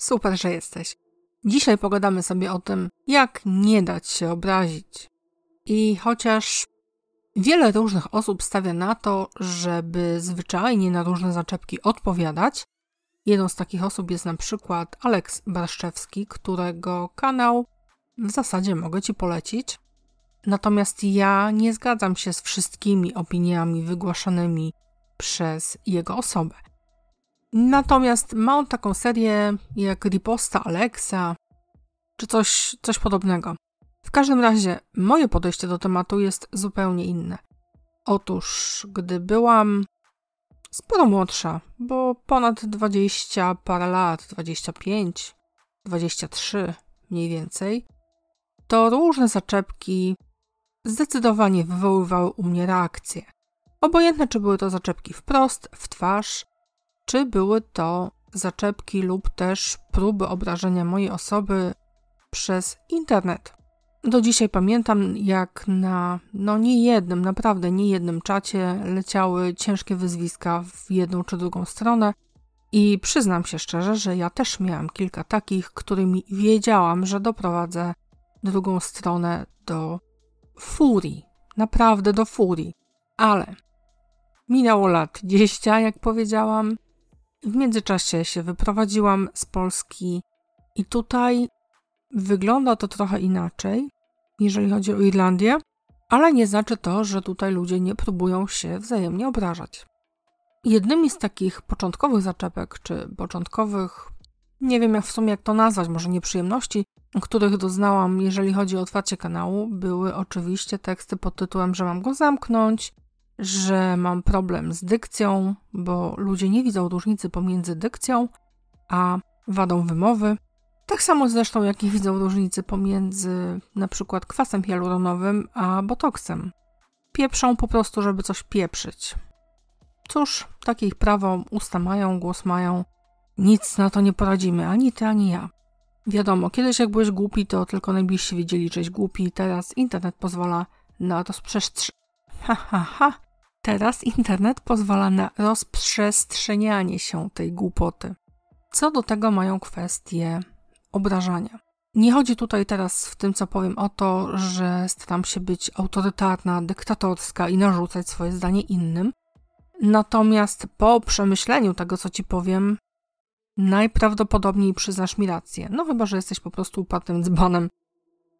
Super, że jesteś. Dzisiaj pogadamy sobie o tym, jak nie dać się obrazić. I chociaż wiele różnych osób stawia na to, żeby zwyczajnie na różne zaczepki odpowiadać, jedną z takich osób jest na przykład Aleks Barszczewski, którego kanał w zasadzie mogę Ci polecić. Natomiast ja nie zgadzam się z wszystkimi opiniami wygłaszanymi przez jego osobę. Natomiast ma on taką serię jak Riposta Alexa, czy coś, coś podobnego. W każdym razie, moje podejście do tematu jest zupełnie inne. Otóż, gdy byłam sporo młodsza, bo ponad 20 parę lat, 25, 23 mniej więcej, to różne zaczepki zdecydowanie wywoływały u mnie reakcje. Obojętne, czy były to zaczepki wprost, w twarz, czy były to zaczepki lub też próby obrażenia mojej osoby przez internet. Do dzisiaj pamiętam, jak na no nie jednym, naprawdę nie jednym czacie leciały ciężkie wyzwiska w jedną czy drugą stronę. I przyznam się szczerze, że ja też miałam kilka takich, którymi wiedziałam, że doprowadzę drugą stronę do furii. Naprawdę do furii. Ale minęło lat 10, jak powiedziałam. W międzyczasie się wyprowadziłam z Polski i tutaj wygląda to trochę inaczej, jeżeli chodzi o Irlandię, ale nie znaczy to, że tutaj ludzie nie próbują się wzajemnie obrażać. Jednymi z takich początkowych zaczepek, czy początkowych, nie wiem jak w sumie jak to nazwać, może nieprzyjemności, których doznałam, jeżeli chodzi o otwarcie kanału, były oczywiście teksty pod tytułem, że mam go zamknąć, że mam problem z dykcją, bo ludzie nie widzą różnicy pomiędzy dykcją a wadą wymowy. Tak samo zresztą, jak nie widzą różnicy pomiędzy na przykład kwasem hialuronowym a botoksem. Pieprzą po prostu, żeby coś pieprzyć. Cóż, takie ich prawo, usta mają, głos mają. Nic na to nie poradzimy, ani ty, ani ja. Wiadomo, kiedyś jak byłeś głupi, to tylko najbliżsi wiedzieli, że jesteś głupi. Teraz internet pozwala na rozprzestrzenianie. Ha, ha, ha. Teraz internet pozwala na rozprzestrzenianie się tej głupoty. Co do tego mają kwestie obrażania. Nie chodzi tutaj teraz w tym, co powiem, o to, że staram się być autorytarna, dyktatorska i narzucać swoje zdanie innym. Natomiast po przemyśleniu tego, co ci powiem, najprawdopodobniej przyznasz mi rację. No chyba, że jesteś po prostu upartym dzbanem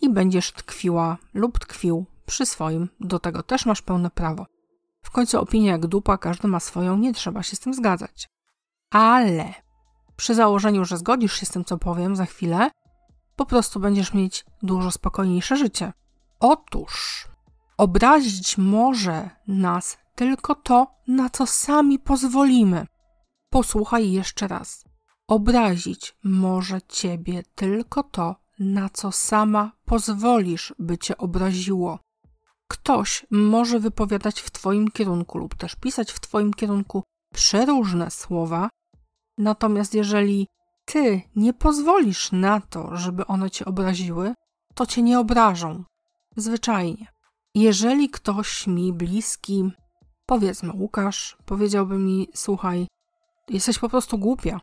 i będziesz tkwiła lub tkwił przy swoim. Do tego też masz pełne prawo. W końcu opinia jak dupa, każdy ma swoją, nie trzeba się z tym zgadzać. Ale przy założeniu, że zgodzisz się z tym, co powiem za chwilę, po prostu będziesz mieć dużo spokojniejsze życie. Otóż obrazić może nas tylko to, na co sami pozwolimy. Posłuchaj jeszcze raz. Obrazić może ciebie tylko to, na co sama pozwolisz, by cię obraziło. Ktoś może wypowiadać w Twoim kierunku lub też pisać w Twoim kierunku przeróżne słowa, natomiast jeżeli Ty nie pozwolisz na to, żeby one Cię obraziły, to Cię nie obrażą. Zwyczajnie. Jeżeli ktoś mi bliski, powiedzmy Łukasz, powiedziałby mi: Słuchaj, jesteś po prostu głupia.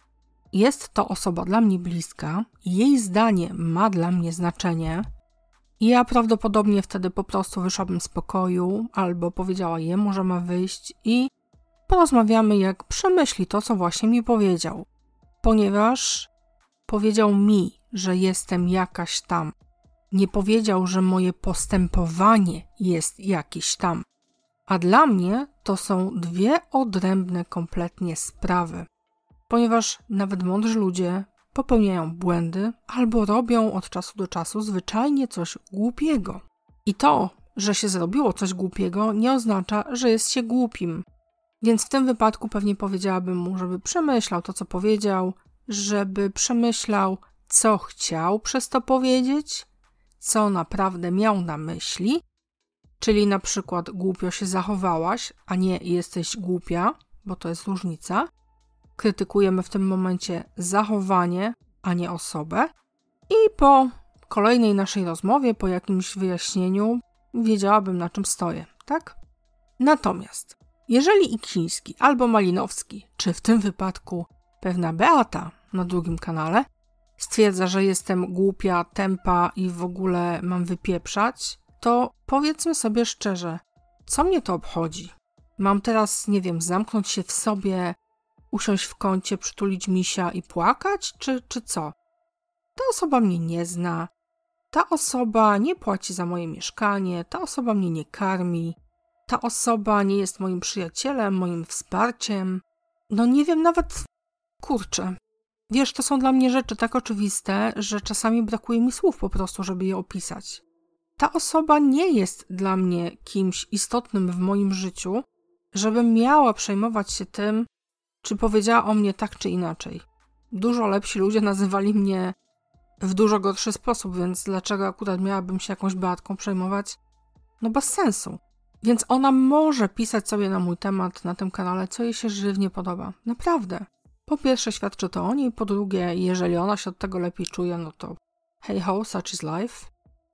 Jest to osoba dla mnie bliska, jej zdanie ma dla mnie znaczenie, ja prawdopodobnie wtedy po prostu wyszłabym z pokoju, albo powiedziała jemu, że ma wyjść i porozmawiamy, jak przemyśli to, co właśnie mi powiedział. Ponieważ powiedział mi, że jestem jakaś tam. Nie powiedział, że moje postępowanie jest jakieś tam. A dla mnie to są dwie odrębne kompletnie sprawy. Ponieważ nawet mądrzy ludzie popełniają błędy albo robią od czasu do czasu zwyczajnie coś głupiego. I to, że się zrobiło coś głupiego, nie oznacza, że jest się głupim. Więc w tym wypadku pewnie powiedziałabym mu, żeby przemyślał to, co powiedział, żeby przemyślał, co chciał przez to powiedzieć, co naprawdę miał na myśli, czyli na przykład głupio się zachowałaś, a nie jesteś głupia, bo to jest różnica, krytykujemy w tym momencie zachowanie, a nie osobę. I po kolejnej naszej rozmowie, po jakimś wyjaśnieniu, wiedziałabym na czym stoję, tak? Natomiast, jeżeli Iksiński albo Malinowski, czy w tym wypadku pewna Beata na drugim kanale, stwierdza, że jestem głupia, tempa i w ogóle mam wypieprzać, to powiedzmy sobie szczerze, co mnie to obchodzi? Mam teraz, nie wiem, zamknąć się w sobie, usiąść w kącie, przytulić misia i płakać, czy, czy co? Ta osoba mnie nie zna, ta osoba nie płaci za moje mieszkanie, ta osoba mnie nie karmi, ta osoba nie jest moim przyjacielem, moim wsparciem. No nie wiem nawet, kurczę. Wiesz, to są dla mnie rzeczy tak oczywiste, że czasami brakuje mi słów po prostu, żeby je opisać. Ta osoba nie jest dla mnie kimś istotnym w moim życiu, żebym miała przejmować się tym, czy powiedziała o mnie tak czy inaczej. Dużo lepsi ludzie nazywali mnie w dużo gorszy sposób, więc dlaczego akurat miałabym się jakąś Beatką przejmować? No bez sensu. Więc ona może pisać sobie na mój temat na tym kanale, co jej się żywnie podoba. Naprawdę. Po pierwsze świadczy to o niej, po drugie, jeżeli ona się od tego lepiej czuje, no to hey ho, such is life.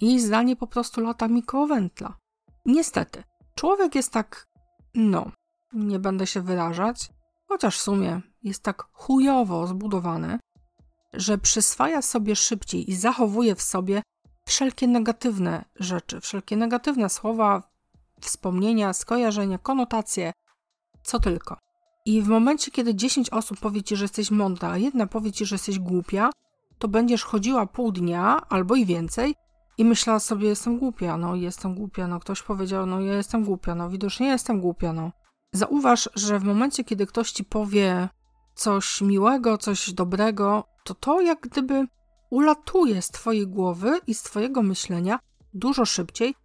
Jej zdanie po prostu lata mi koło wętla. Niestety, człowiek jest tak, no, nie będę się wyrażać, chociaż w sumie jest tak chujowo zbudowany, że przyswaja sobie szybciej i zachowuje w sobie wszelkie negatywne rzeczy, wszelkie negatywne słowa, wspomnienia, skojarzenia, konotacje, co tylko. I w momencie, kiedy 10 osób powie ci, że jesteś mądra, a jedna powie ci, że jesteś głupia, to będziesz chodziła pół dnia albo i więcej i myślała sobie, jestem głupia, no jestem głupia, no ktoś powiedział, no ja jestem głupia, no widocznie jestem głupia, no. Zauważ, że w momencie, kiedy ktoś ci powie coś miłego, coś dobrego, to to jak gdyby ulatuje z twojej głowy i z twojego myślenia dużo szybciej,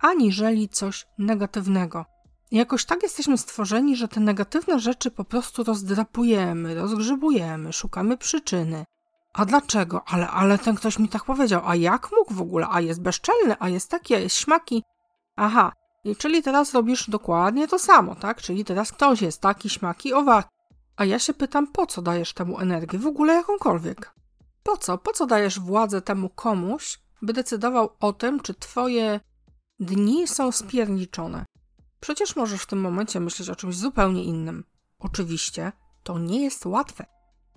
aniżeli coś negatywnego. jakoś tak jesteśmy stworzeni, że te negatywne rzeczy po prostu rozdrapujemy, rozgrzebujemy, szukamy przyczyny. A dlaczego? Ale, ale ten ktoś mi tak powiedział. A jak mógł w ogóle? A jest bezczelny, a jest taki, a jest śmaki. Aha, czyli teraz robisz dokładnie to samo, tak? Czyli teraz ktoś jest taki, śmaki, owaki. A ja się pytam, po co dajesz temu energię, w ogóle jakąkolwiek? Po co? Po co dajesz władzę temu komuś, by decydował o tym, czy twoje dni są spierniczone? Przecież możesz w tym momencie myśleć o czymś zupełnie innym. Oczywiście to nie jest łatwe.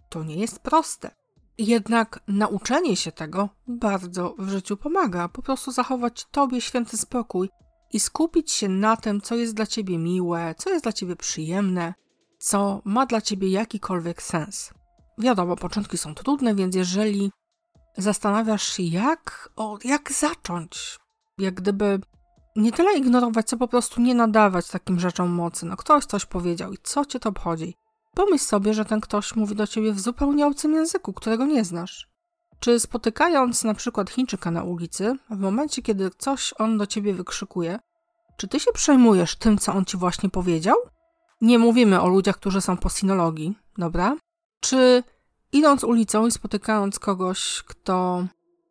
To nie jest proste. Jednak nauczenie się tego bardzo w życiu pomaga. Po prostu zachować tobie święty spokój i skupić się na tym, co jest dla ciebie miłe, co jest dla ciebie przyjemne, co ma dla ciebie jakikolwiek sens. Wiadomo, początki są trudne, więc jeżeli zastanawiasz się, jak, o, jak zacząć, jak gdyby nie tyle ignorować, co po prostu nie nadawać takim rzeczom mocy. No ktoś coś powiedział i co cię to obchodzi? Pomyśl sobie, że ten ktoś mówi do ciebie w zupełnie obcym języku, którego nie znasz. Czy spotykając na przykład Chińczyka na ulicy, w momencie, kiedy coś on do ciebie wykrzykuje, czy ty się przejmujesz tym, co on ci właśnie powiedział? Nie mówimy o ludziach, którzy są po sinologii, dobra? Czy idąc ulicą i spotykając kogoś, kto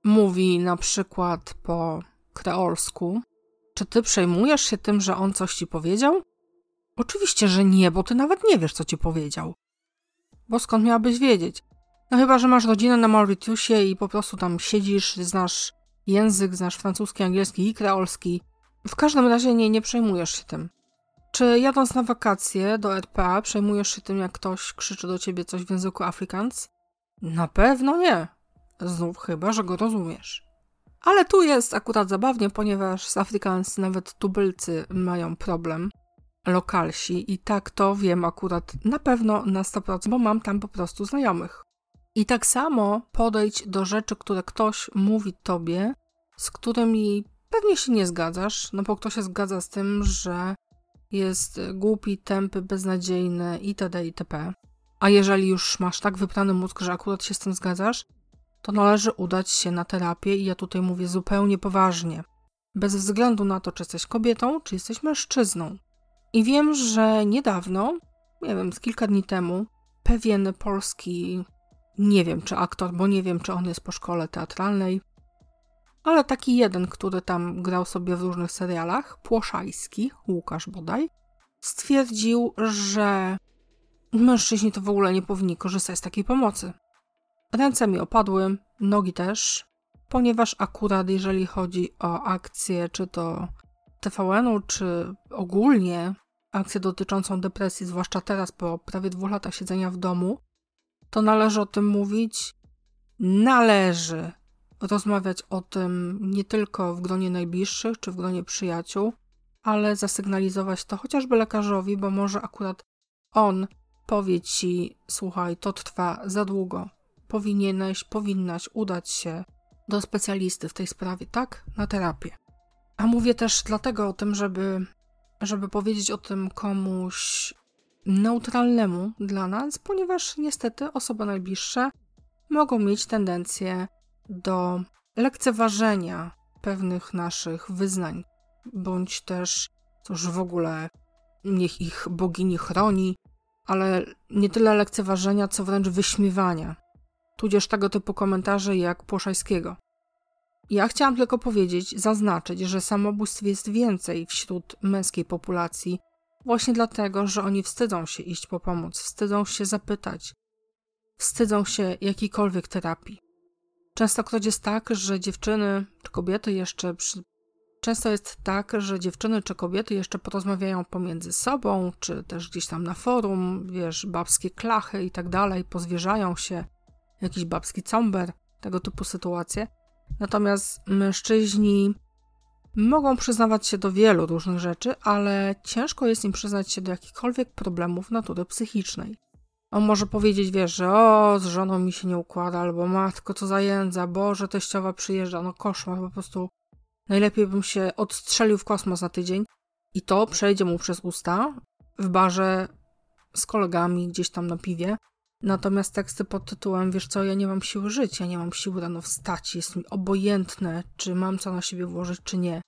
mówi na przykład po kreolsku, czy ty przejmujesz się tym, że on coś ci powiedział? Oczywiście, że nie, bo ty nawet nie wiesz, co ci powiedział. Bo skąd miałabyś wiedzieć? No chyba, że masz rodzinę na Mauritiusie i po prostu tam siedzisz, znasz język, znasz francuski, angielski i kreolski. W każdym razie nie, nie przejmujesz się tym. Czy jadąc na wakacje do RPA przejmujesz się tym, jak ktoś krzyczy do ciebie coś w języku Afrikaans? Na pewno nie. Znów chyba, że go rozumiesz. Ale tu jest akurat zabawnie, ponieważ z Afrikaans nawet tubylcy mają problem. Lokalsi i tak to wiem akurat na pewno na 100%, bo mam tam po prostu znajomych. I tak samo podejdź do rzeczy, które ktoś mówi tobie, z którymi pewnie się nie zgadzasz, no bo kto się zgadza z tym, że jest głupi, tępy, beznadziejny itd. itp. A jeżeli już masz tak wyprany mózg, że akurat się z tym zgadzasz, to należy udać się na terapię i ja tutaj mówię zupełnie poważnie. Bez względu na to, czy jesteś kobietą, czy jesteś mężczyzną. I wiem, że niedawno, nie wiem, z kilka dni temu, pewien polski, nie wiem czy aktor, bo nie wiem, czy on jest po szkole teatralnej, ale taki jeden, który tam grał sobie w różnych serialach, Płoszajski, Łukasz bodaj, stwierdził, że mężczyźni to w ogóle nie powinni korzystać z takiej pomocy. Ręce mi opadły, nogi też, ponieważ akurat jeżeli chodzi o akcję, czy to TVN-u, czy ogólnie akcję dotyczącą depresji, zwłaszcza teraz po prawie dwóch latach siedzenia w domu, to należy o tym mówić należy rozmawiać o tym nie tylko w gronie najbliższych czy w gronie przyjaciół, ale zasygnalizować to chociażby lekarzowi, bo może akurat on powie ci: Słuchaj, to trwa za długo. Powinieneś, powinnaś udać się do specjalisty w tej sprawie, tak? Na terapię. A mówię też dlatego o tym, żeby, żeby powiedzieć o tym komuś neutralnemu dla nas, ponieważ niestety osoby najbliższe mogą mieć tendencję do lekceważenia pewnych naszych wyznań, bądź też, cóż w ogóle, niech ich bogini chroni, ale nie tyle lekceważenia, co wręcz wyśmiewania, tudzież tego typu komentarze jak Płoszajskiego. Ja chciałam tylko powiedzieć, zaznaczyć, że samobójstw jest więcej wśród męskiej populacji, właśnie dlatego, że oni wstydzą się iść po pomoc, wstydzą się zapytać, wstydzą się jakiejkolwiek terapii. Częstokroć jest tak, że dziewczyny czy kobiety jeszcze. Przy... Często jest tak, że dziewczyny czy kobiety jeszcze porozmawiają pomiędzy sobą, czy też gdzieś tam na forum, wiesz, babskie klachy i tak dalej, pozwierzają się, jakiś babski comber, tego typu sytuacje. Natomiast mężczyźni mogą przyznawać się do wielu różnych rzeczy, ale ciężko jest im przyznać się do jakichkolwiek problemów natury psychicznej. On może powiedzieć, wiesz, że o, z żoną mi się nie układa, albo matko, co za jędza, Boże, teściowa przyjeżdża, no koszmar, po prostu najlepiej bym się odstrzelił w kosmos na tydzień i to przejdzie mu przez usta w barze z kolegami gdzieś tam na piwie. Natomiast teksty pod tytułem, wiesz co, ja nie mam siły żyć, ja nie mam siły rano wstać, jest mi obojętne, czy mam co na siebie włożyć, czy nie.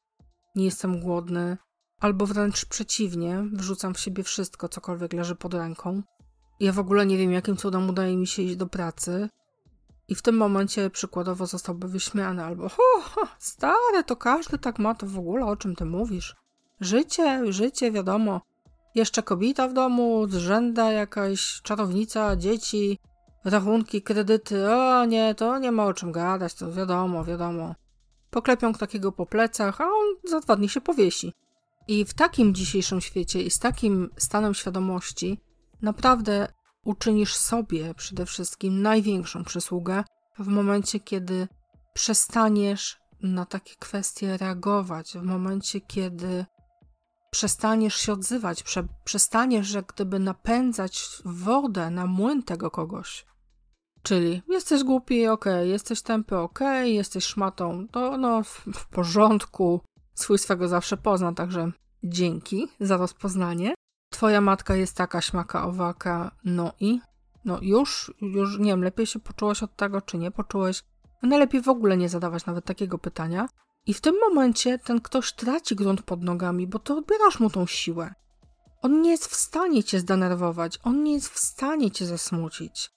Nie jestem głodny, albo wręcz przeciwnie, wrzucam w siebie wszystko, cokolwiek leży pod ręką. Ja w ogóle nie wiem, jakim cudem udaje mi się iść do pracy. I w tym momencie przykładowo zostałby wyśmiany albo ho, stare, to każdy tak ma, to w ogóle o czym ty mówisz? Życie, życie, wiadomo. Jeszcze kobieta w domu, zrzęda jakaś czarownica, dzieci, rachunki, kredyty. O nie, to nie ma o czym gadać, to wiadomo, wiadomo. Poklepią takiego po plecach, a on za dwa dni się powiesi. I w takim dzisiejszym świecie i z takim stanem świadomości naprawdę uczynisz sobie przede wszystkim największą przysługę w momencie, kiedy przestaniesz na takie kwestie reagować, w momencie, kiedy przestaniesz się odzywać, prze, przestaniesz jak gdyby napędzać wodę na młyn tego kogoś. Czyli jesteś głupi, ok, jesteś tępy, ok, jesteś szmatą, to no w, w porządku, swój swego zawsze pozna, także dzięki za rozpoznanie. Twoja matka jest taka śmaka owaka, no i? No już, już nie wiem, lepiej się poczułeś od tego, czy nie poczułeś. No najlepiej w ogóle nie zadawać nawet takiego pytania. I w tym momencie ten ktoś traci grunt pod nogami, bo to odbierasz mu tą siłę. On nie jest w stanie cię zdenerwować, on nie jest w stanie cię zasmucić.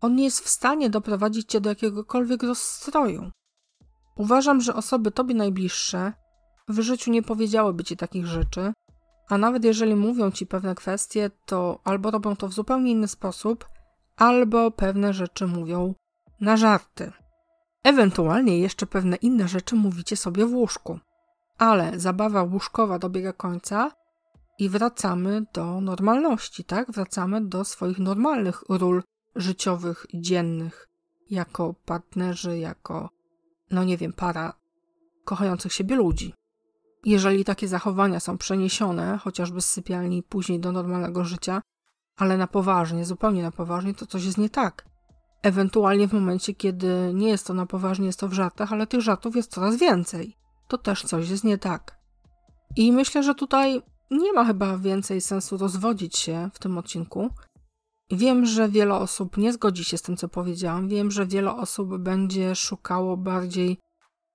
On nie jest w stanie doprowadzić cię do jakiegokolwiek rozstroju. Uważam, że osoby tobie najbliższe w życiu nie powiedziałyby ci takich rzeczy, a nawet jeżeli mówią ci pewne kwestie, to albo robią to w zupełnie inny sposób, albo pewne rzeczy mówią na żarty. Ewentualnie jeszcze pewne inne rzeczy mówicie sobie w łóżku. Ale zabawa łóżkowa dobiega końca i wracamy do normalności, tak? Wracamy do swoich normalnych ról życiowych, dziennych, jako partnerzy, jako, no nie wiem, para kochających siebie ludzi. Jeżeli takie zachowania są przeniesione, chociażby z sypialni później do normalnego życia, ale na poważnie, zupełnie na poważnie, to coś jest nie tak. Ewentualnie w momencie, kiedy nie jest to na poważnie, jest to w żartach, ale tych żartów jest coraz więcej. To też coś jest nie tak. I myślę, że tutaj nie ma chyba więcej sensu rozwodzić się w tym odcinku. Wiem, że wiele osób nie zgodzi się z tym, co powiedziałam. Wiem, że wiele osób będzie szukało bardziej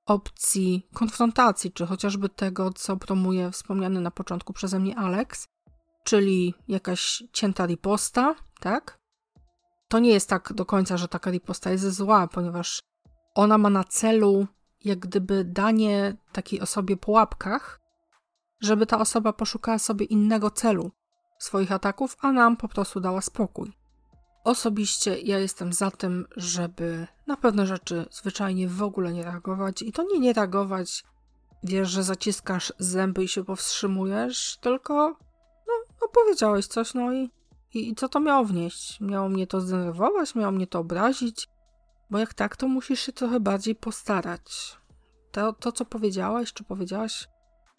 opcji konfrontacji, czy chociażby tego, co promuje wspomniany na początku przeze mnie Alex, czyli jakaś cięta riposta, tak? To nie jest tak do końca, że taka riposta jest zła, ponieważ ona ma na celu jak gdyby danie takiej osobie po łapkach, żeby ta osoba poszukała sobie innego celu swoich ataków, a nam po prostu dała spokój. Osobiście ja jestem za tym, żeby na pewne rzeczy zwyczajnie w ogóle nie reagować i to nie nie reagować, wiesz, że zaciskasz zęby i się powstrzymujesz, tylko no, no powiedziałeś coś, no i, i, i co to miało wnieść? Miało mnie to zdenerwować, miało mnie to obrazić? Bo jak tak, to musisz się trochę bardziej postarać. To, to co powiedziałaś, czy powiedziałaś,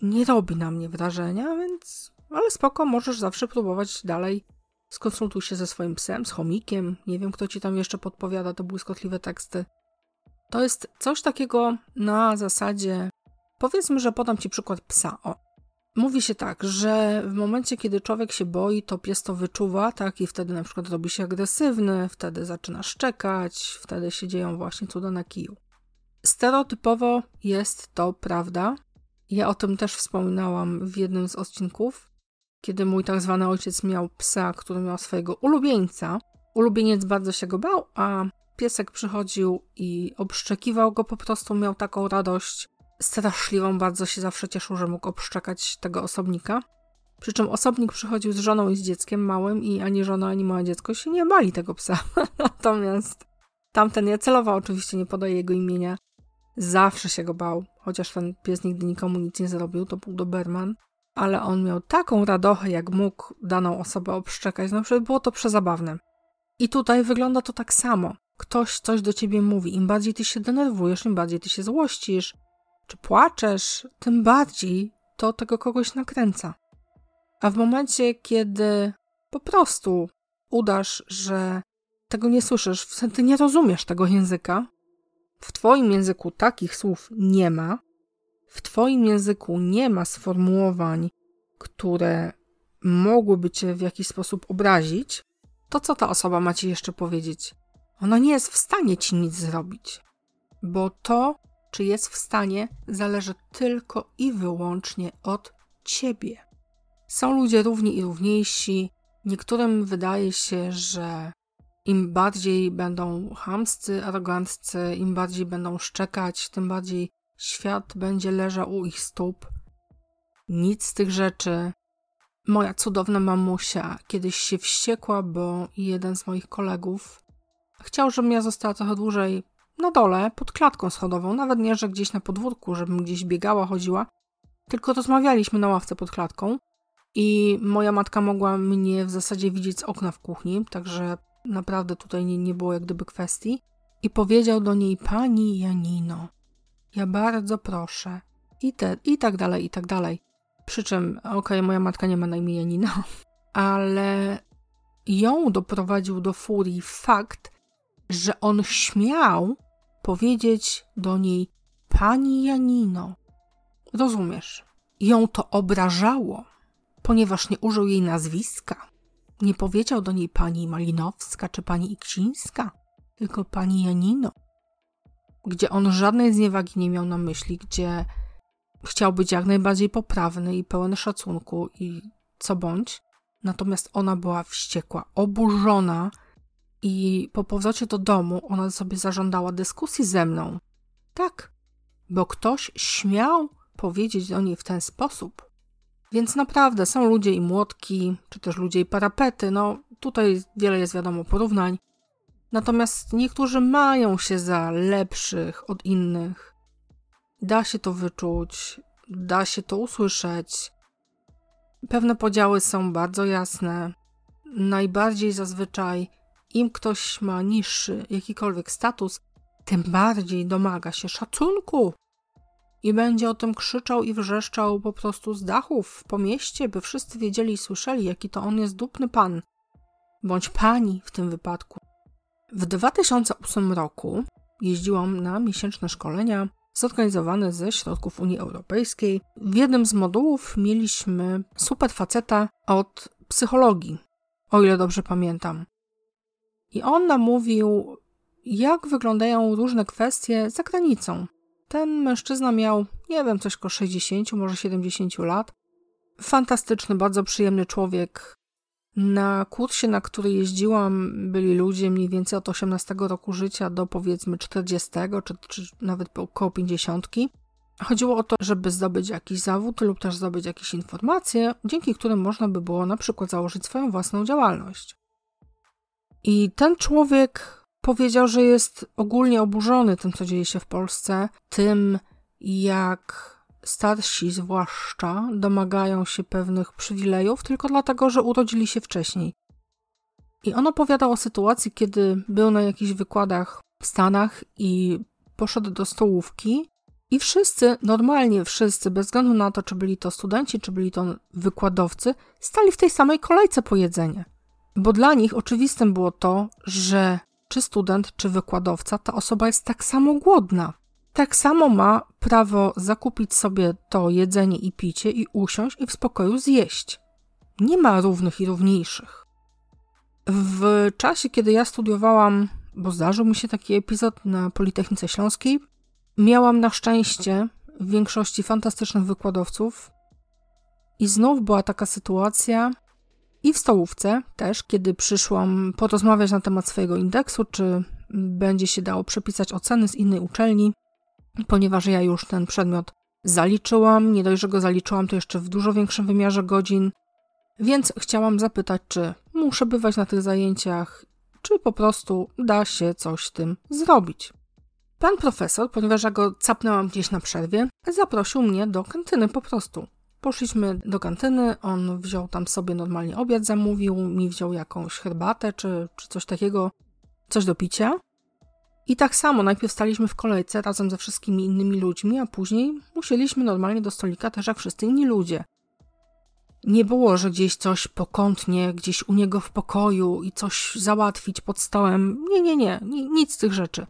nie robi na mnie wrażenia, więc. Ale spoko, możesz zawsze próbować dalej. Skonsultuj się ze swoim psem, z chomikiem. Nie wiem, kto ci tam jeszcze podpowiada te błyskotliwe teksty. To jest coś takiego na zasadzie. Powiedzmy, że podam ci przykład psa. O. Mówi się tak, że w momencie, kiedy człowiek się boi, to pies to wyczuwa, tak, i wtedy na przykład robi się agresywny, wtedy zaczyna szczekać, wtedy się dzieją właśnie cuda na kiju. Stereotypowo jest to prawda. Ja o tym też wspominałam w jednym z odcinków, kiedy mój tak zwany ojciec miał psa, który miał swojego ulubieńca. Ulubieniec bardzo się go bał, a piesek przychodził i obszczekiwał go po prostu, miał taką radość straszliwą, bardzo się zawsze cieszył, że mógł obszczekać tego osobnika. Przy czym osobnik przychodził z żoną i z dzieckiem małym i ani żona, ani małe dziecko się nie bali tego psa. Natomiast tamten, ja celowo oczywiście nie podaję jego imienia, zawsze się go bał, chociaż ten pies nigdy nikomu nic nie zrobił, to był Doberman, ale on miał taką radochę, jak mógł daną osobę obszczekać, no przecież było to przezabawne. I tutaj wygląda to tak samo. Ktoś coś do ciebie mówi, im bardziej ty się denerwujesz, im bardziej ty się złościsz, czy płaczesz, tym bardziej to tego kogoś nakręca. A w momencie, kiedy po prostu udasz, że tego nie słyszysz, w sensie nie rozumiesz tego języka, w Twoim języku takich słów nie ma, w Twoim języku nie ma sformułowań, które mogłyby Cię w jakiś sposób obrazić, to co ta osoba ma Ci jeszcze powiedzieć? Ona nie jest w stanie Ci nic zrobić, bo to, czy jest w stanie, zależy tylko i wyłącznie od Ciebie. Są ludzie równi i równiejsi. Niektórym wydaje się, że im bardziej będą chamscy, aroganccy, im bardziej będą szczekać, tym bardziej świat będzie leżał u ich stóp. Nic z tych rzeczy. Moja cudowna mamusia kiedyś się wściekła, bo jeden z moich kolegów chciał, żebym ja została trochę dłużej na dole, pod klatką schodową. Nawet nie, że gdzieś na podwórku, żebym gdzieś biegała, chodziła, tylko rozmawialiśmy na ławce pod klatką. I moja matka mogła mnie w zasadzie widzieć z okna w kuchni, także naprawdę tutaj nie, nie było jak gdyby kwestii. I powiedział do niej, pani Janino, ja bardzo proszę. I, te, I tak dalej, i tak dalej. Przy czym, okej, okay, moja matka nie ma na imię Janina, ale ją doprowadził do furii fakt, że on śmiał powiedzieć do niej pani Janino. Rozumiesz? Ją to obrażało, ponieważ nie użył jej nazwiska. Nie powiedział do niej pani Malinowska czy pani Iksińska, tylko pani Janino. Gdzie on żadnej zniewagi nie miał na myśli, gdzie chciał być jak najbardziej poprawny i pełen szacunku i co bądź. Natomiast ona była wściekła, oburzona i po powrocie do domu ona sobie zażądała dyskusji ze mną. Tak, bo ktoś śmiał powiedzieć do niej w ten sposób. Więc naprawdę są ludzie i młotki, czy też ludzie i parapety. No, tutaj wiele jest wiadomo porównań. Natomiast niektórzy mają się za lepszych od innych. Da się to wyczuć, da się to usłyszeć. Pewne podziały są bardzo jasne. Najbardziej zazwyczaj im ktoś ma niższy jakikolwiek status, tym bardziej domaga się szacunku i będzie o tym krzyczał i wrzeszczał po prostu z dachów po mieście, by wszyscy wiedzieli i słyszeli, jaki to on jest dupny pan, bądź pani w tym wypadku. W 2008 roku jeździłam na miesięczne szkolenia zorganizowane ze środków Unii Europejskiej. W jednym z modułów mieliśmy super faceta od psychologii, o ile dobrze pamiętam. I on nam mówił, jak wyglądają różne kwestie za granicą. Ten mężczyzna miał, nie wiem, coś koło 60, może 70 lat. Fantastyczny, bardzo przyjemny człowiek. Na kursie, na który jeździłam, byli ludzie mniej więcej od 18 roku życia do powiedzmy 40, czy, czy nawet około 50. Chodziło o to, żeby zdobyć jakiś zawód lub też zdobyć jakieś informacje, dzięki którym można by było na przykład założyć swoją własną działalność. I ten człowiek powiedział, że jest ogólnie oburzony tym, co dzieje się w Polsce, tym, jak starsi zwłaszcza domagają się pewnych przywilejów tylko dlatego, że urodzili się wcześniej. I on opowiadał o sytuacji, kiedy był na jakichś wykładach w Stanach i poszedł do stołówki i wszyscy, normalnie wszyscy, bez względu na to, czy byli to studenci, czy byli to wykładowcy, stali w tej samej kolejce po jedzenie. Bo dla nich oczywistym było to, że czy student, czy wykładowca, ta osoba jest tak samo głodna. Tak samo ma prawo zakupić sobie to jedzenie i picie i usiąść i w spokoju zjeść. Nie ma równych i równiejszych. W czasie, kiedy ja studiowałam, bo zdarzył mi się taki epizod na Politechnice Śląskiej, miałam na szczęście w większości fantastycznych wykładowców. I znów była taka sytuacja, i w stołówce też, kiedy przyszłam porozmawiać na temat swojego indeksu, czy będzie się dało przepisać oceny z innej uczelni, ponieważ ja już ten przedmiot zaliczyłam. Nie dość, że go zaliczyłam, to jeszcze w dużo większym wymiarze godzin. Więc chciałam zapytać, czy muszę bywać na tych zajęciach, czy po prostu da się coś z tym zrobić. Pan profesor, ponieważ ja go capnęłam gdzieś na przerwie, zaprosił mnie do kantyny po prostu. Poszliśmy do kantyny, on wziął tam sobie normalnie obiad, zamówił, mi wziął jakąś herbatę czy, czy coś takiego, coś do picia. I tak samo, najpierw staliśmy w kolejce razem ze wszystkimi innymi ludźmi, a później musieliśmy normalnie do stolika też jak wszyscy inni ludzie. Nie było, że gdzieś coś pokątnie, gdzieś u niego w pokoju i coś załatwić pod stołem. Nie, nie, nie, nic z tych rzeczy.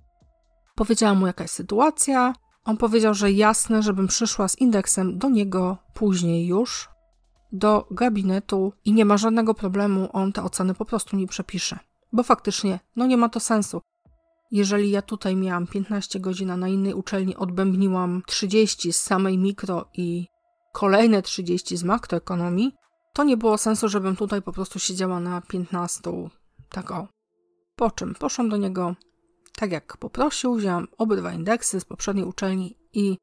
Powiedziałam mu jakaś sytuacja, on powiedział, że jasne, żebym przyszła z indeksem do niego później już, do gabinetu i nie ma żadnego problemu, on te oceny po prostu mi przepisze. Bo faktycznie, no nie ma to sensu. Jeżeli ja tutaj miałam 15 godzin, a na innej uczelni odbębniłam 30 z samej mikro i kolejne 30 z makroekonomii, to nie było sensu, żebym tutaj po prostu siedziała na 15. Tak o. Po czym poszłam do niego, tak jak poprosił, wziąłem obydwa indeksy z poprzedniej uczelni i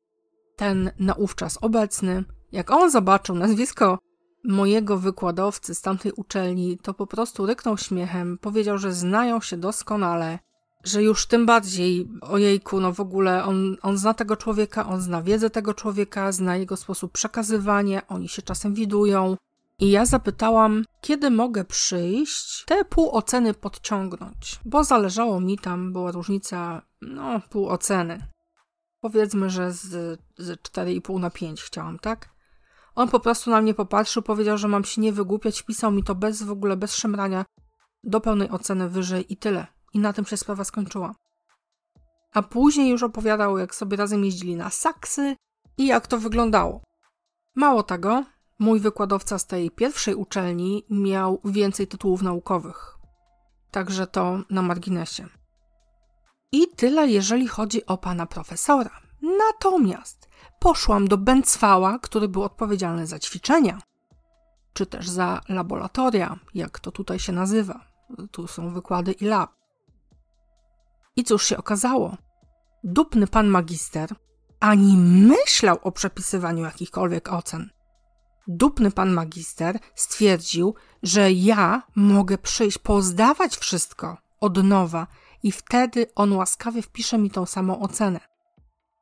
ten naówczas obecny. Jak on zobaczył nazwisko mojego wykładowcy z tamtej uczelni, to po prostu ryknął śmiechem, powiedział, że znają się doskonale, że już tym bardziej, ojejku, no w ogóle on, on zna tego człowieka, on zna wiedzę tego człowieka, zna jego sposób przekazywania, oni się czasem widują, i ja zapytałam, kiedy mogę przyjść, te pół oceny podciągnąć, bo zależało mi tam, była różnica, no, pół oceny. Powiedzmy, że z, z 4,5 na 5 chciałam, tak? On po prostu na mnie popatrzył, powiedział, że mam się nie wygłupiać, wpisał mi to bez w ogóle, bez szemrania, do pełnej oceny wyżej i tyle. I na tym się sprawa skończyła. A później już opowiadał, jak sobie razem jeździli na saksy i jak to wyglądało. Mało tego, Mój wykładowca z tej pierwszej uczelni miał więcej tytułów naukowych. Także to na marginesie. I tyle, jeżeli chodzi o pana profesora. Natomiast poszłam do Bęcwała, który był odpowiedzialny za ćwiczenia, czy też za laboratoria, jak to tutaj się nazywa. Tu są wykłady i lab. I cóż się okazało? Dupny pan magister ani myślał o przepisywaniu jakichkolwiek ocen dupny pan magister stwierdził, że ja mogę przyjść, pozdawać wszystko od nowa i wtedy on łaskawie wpisze mi tą samą ocenę.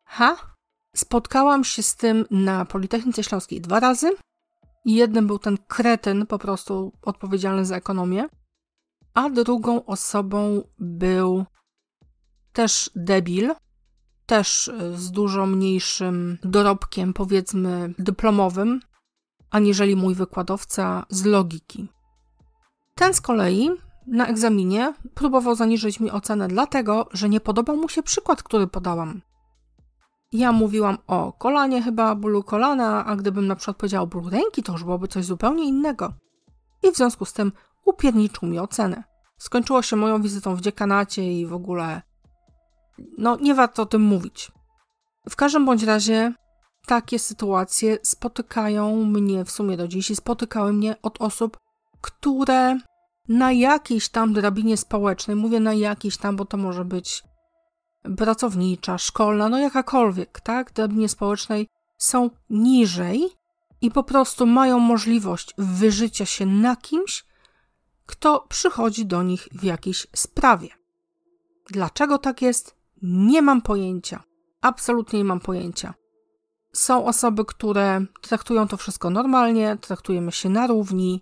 Ha? Spotkałam się z tym na Politechnice Śląskiej dwa razy. Jednym był ten kretyn, po prostu odpowiedzialny za ekonomię, a drugą osobą był też debil, też z dużo mniejszym dorobkiem, powiedzmy, dyplomowym, aniżeli mój wykładowca z logiki. Ten z kolei na egzaminie próbował zaniżyć mi ocenę dlatego, że nie podobał mu się przykład, który podałam. Ja mówiłam o kolanie, chyba bólu kolana, a gdybym na przykład powiedziała o bólu ręki, to już byłoby coś zupełnie innego. I w związku z tym upierniczył mi ocenę. Skończyło się moją wizytą w dziekanacie i w ogóle. No, nie warto o tym mówić. W każdym bądź razie takie sytuacje spotykają mnie w sumie do dziś i spotykały mnie od osób, które na jakiejś tam drabinie społecznej, mówię na jakiejś tam, bo to może być pracownicza, szkolna, no jakakolwiek, tak, drabinie społecznej są niżej i po prostu mają możliwość wyżycia się na kimś, kto przychodzi do nich w jakiejś sprawie. Dlaczego tak jest? Nie mam pojęcia. Absolutnie nie mam pojęcia. Są osoby, które traktują to wszystko normalnie, traktujemy się na równi.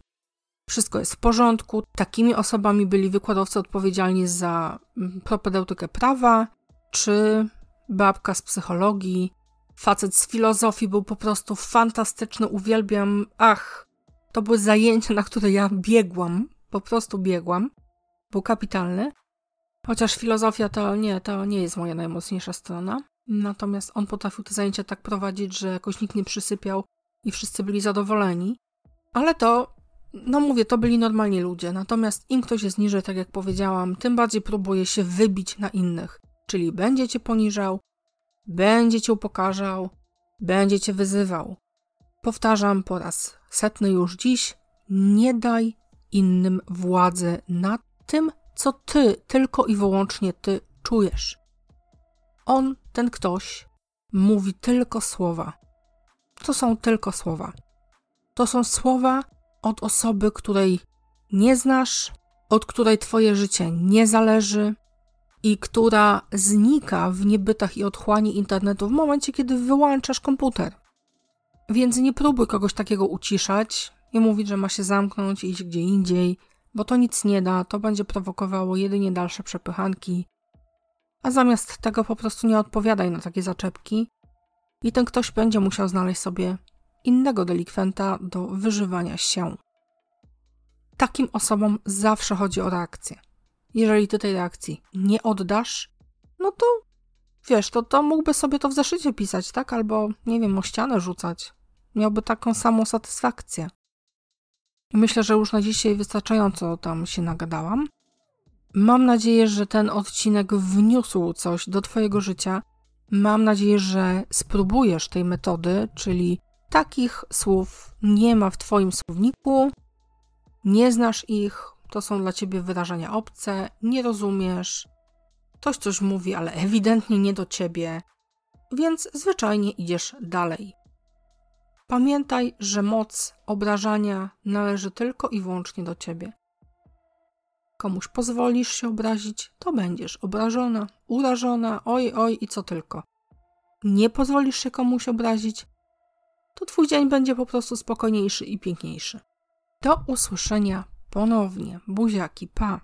wszystko jest w porządku. Takimi osobami byli wykładowcy odpowiedzialni za mm, propedeutykę prawa, czy babka z psychologii, facet z filozofii był po prostu fantastyczny, uwielbiam. Ach, to były zajęcia, na które ja biegłam, po prostu biegłam. Był kapitalny. Chociaż filozofia to nie, to nie jest moja najmocniejsza strona. Natomiast on potrafił te zajęcia tak prowadzić, że jakoś nikt nie przysypiał i wszyscy byli zadowoleni. Ale to, no mówię, to byli normalni ludzie. Natomiast im ktoś jest niżej, tak jak powiedziałam, tym bardziej próbuje się wybić na innych. Czyli będzie cię poniżał, będzie cię upokarzał, będzie cię wyzywał. Powtarzam po raz setny już dziś, nie daj innym władzy nad tym, co ty, tylko i wyłącznie ty czujesz. On, ten ktoś, mówi tylko słowa. To są tylko słowa. To są słowa od osoby, której nie znasz, od której twoje życie nie zależy i która znika w niebytach i otchłani internetu w momencie, kiedy wyłączasz komputer. Więc nie próbuj kogoś takiego uciszać i mówić, że ma się zamknąć i iść gdzie indziej, bo to nic nie da, to będzie prowokowało jedynie dalsze przepychanki. A zamiast tego po prostu nie odpowiadaj na takie zaczepki i ten ktoś będzie musiał znaleźć sobie innego delikwenta do wyżywania się. Takim osobom zawsze chodzi o reakcję. Jeżeli ty tej reakcji nie oddasz, no to wiesz, to, to mógłby sobie to w zeszycie pisać, tak? Albo, nie wiem, o ścianę rzucać. Miałby taką samą satysfakcję. I myślę, że już na dzisiaj wystarczająco tam się nagadałam. Mam nadzieję, że ten odcinek wniósł coś do Twojego życia. Mam nadzieję, że spróbujesz tej metody, czyli takich słów nie ma w Twoim słowniku, nie znasz ich, to są dla Ciebie wyrażenia obce, nie rozumiesz, ktoś coś mówi, ale ewidentnie nie do Ciebie, więc zwyczajnie idziesz dalej. Pamiętaj, że moc obrażania należy tylko i wyłącznie do ciebie. Komuś pozwolisz się obrazić, to będziesz obrażona, urażona, oj, oj i co tylko. Nie pozwolisz się komuś obrazić, to twój dzień będzie po prostu spokojniejszy i piękniejszy. Do usłyszenia ponownie. Buziaki, pa!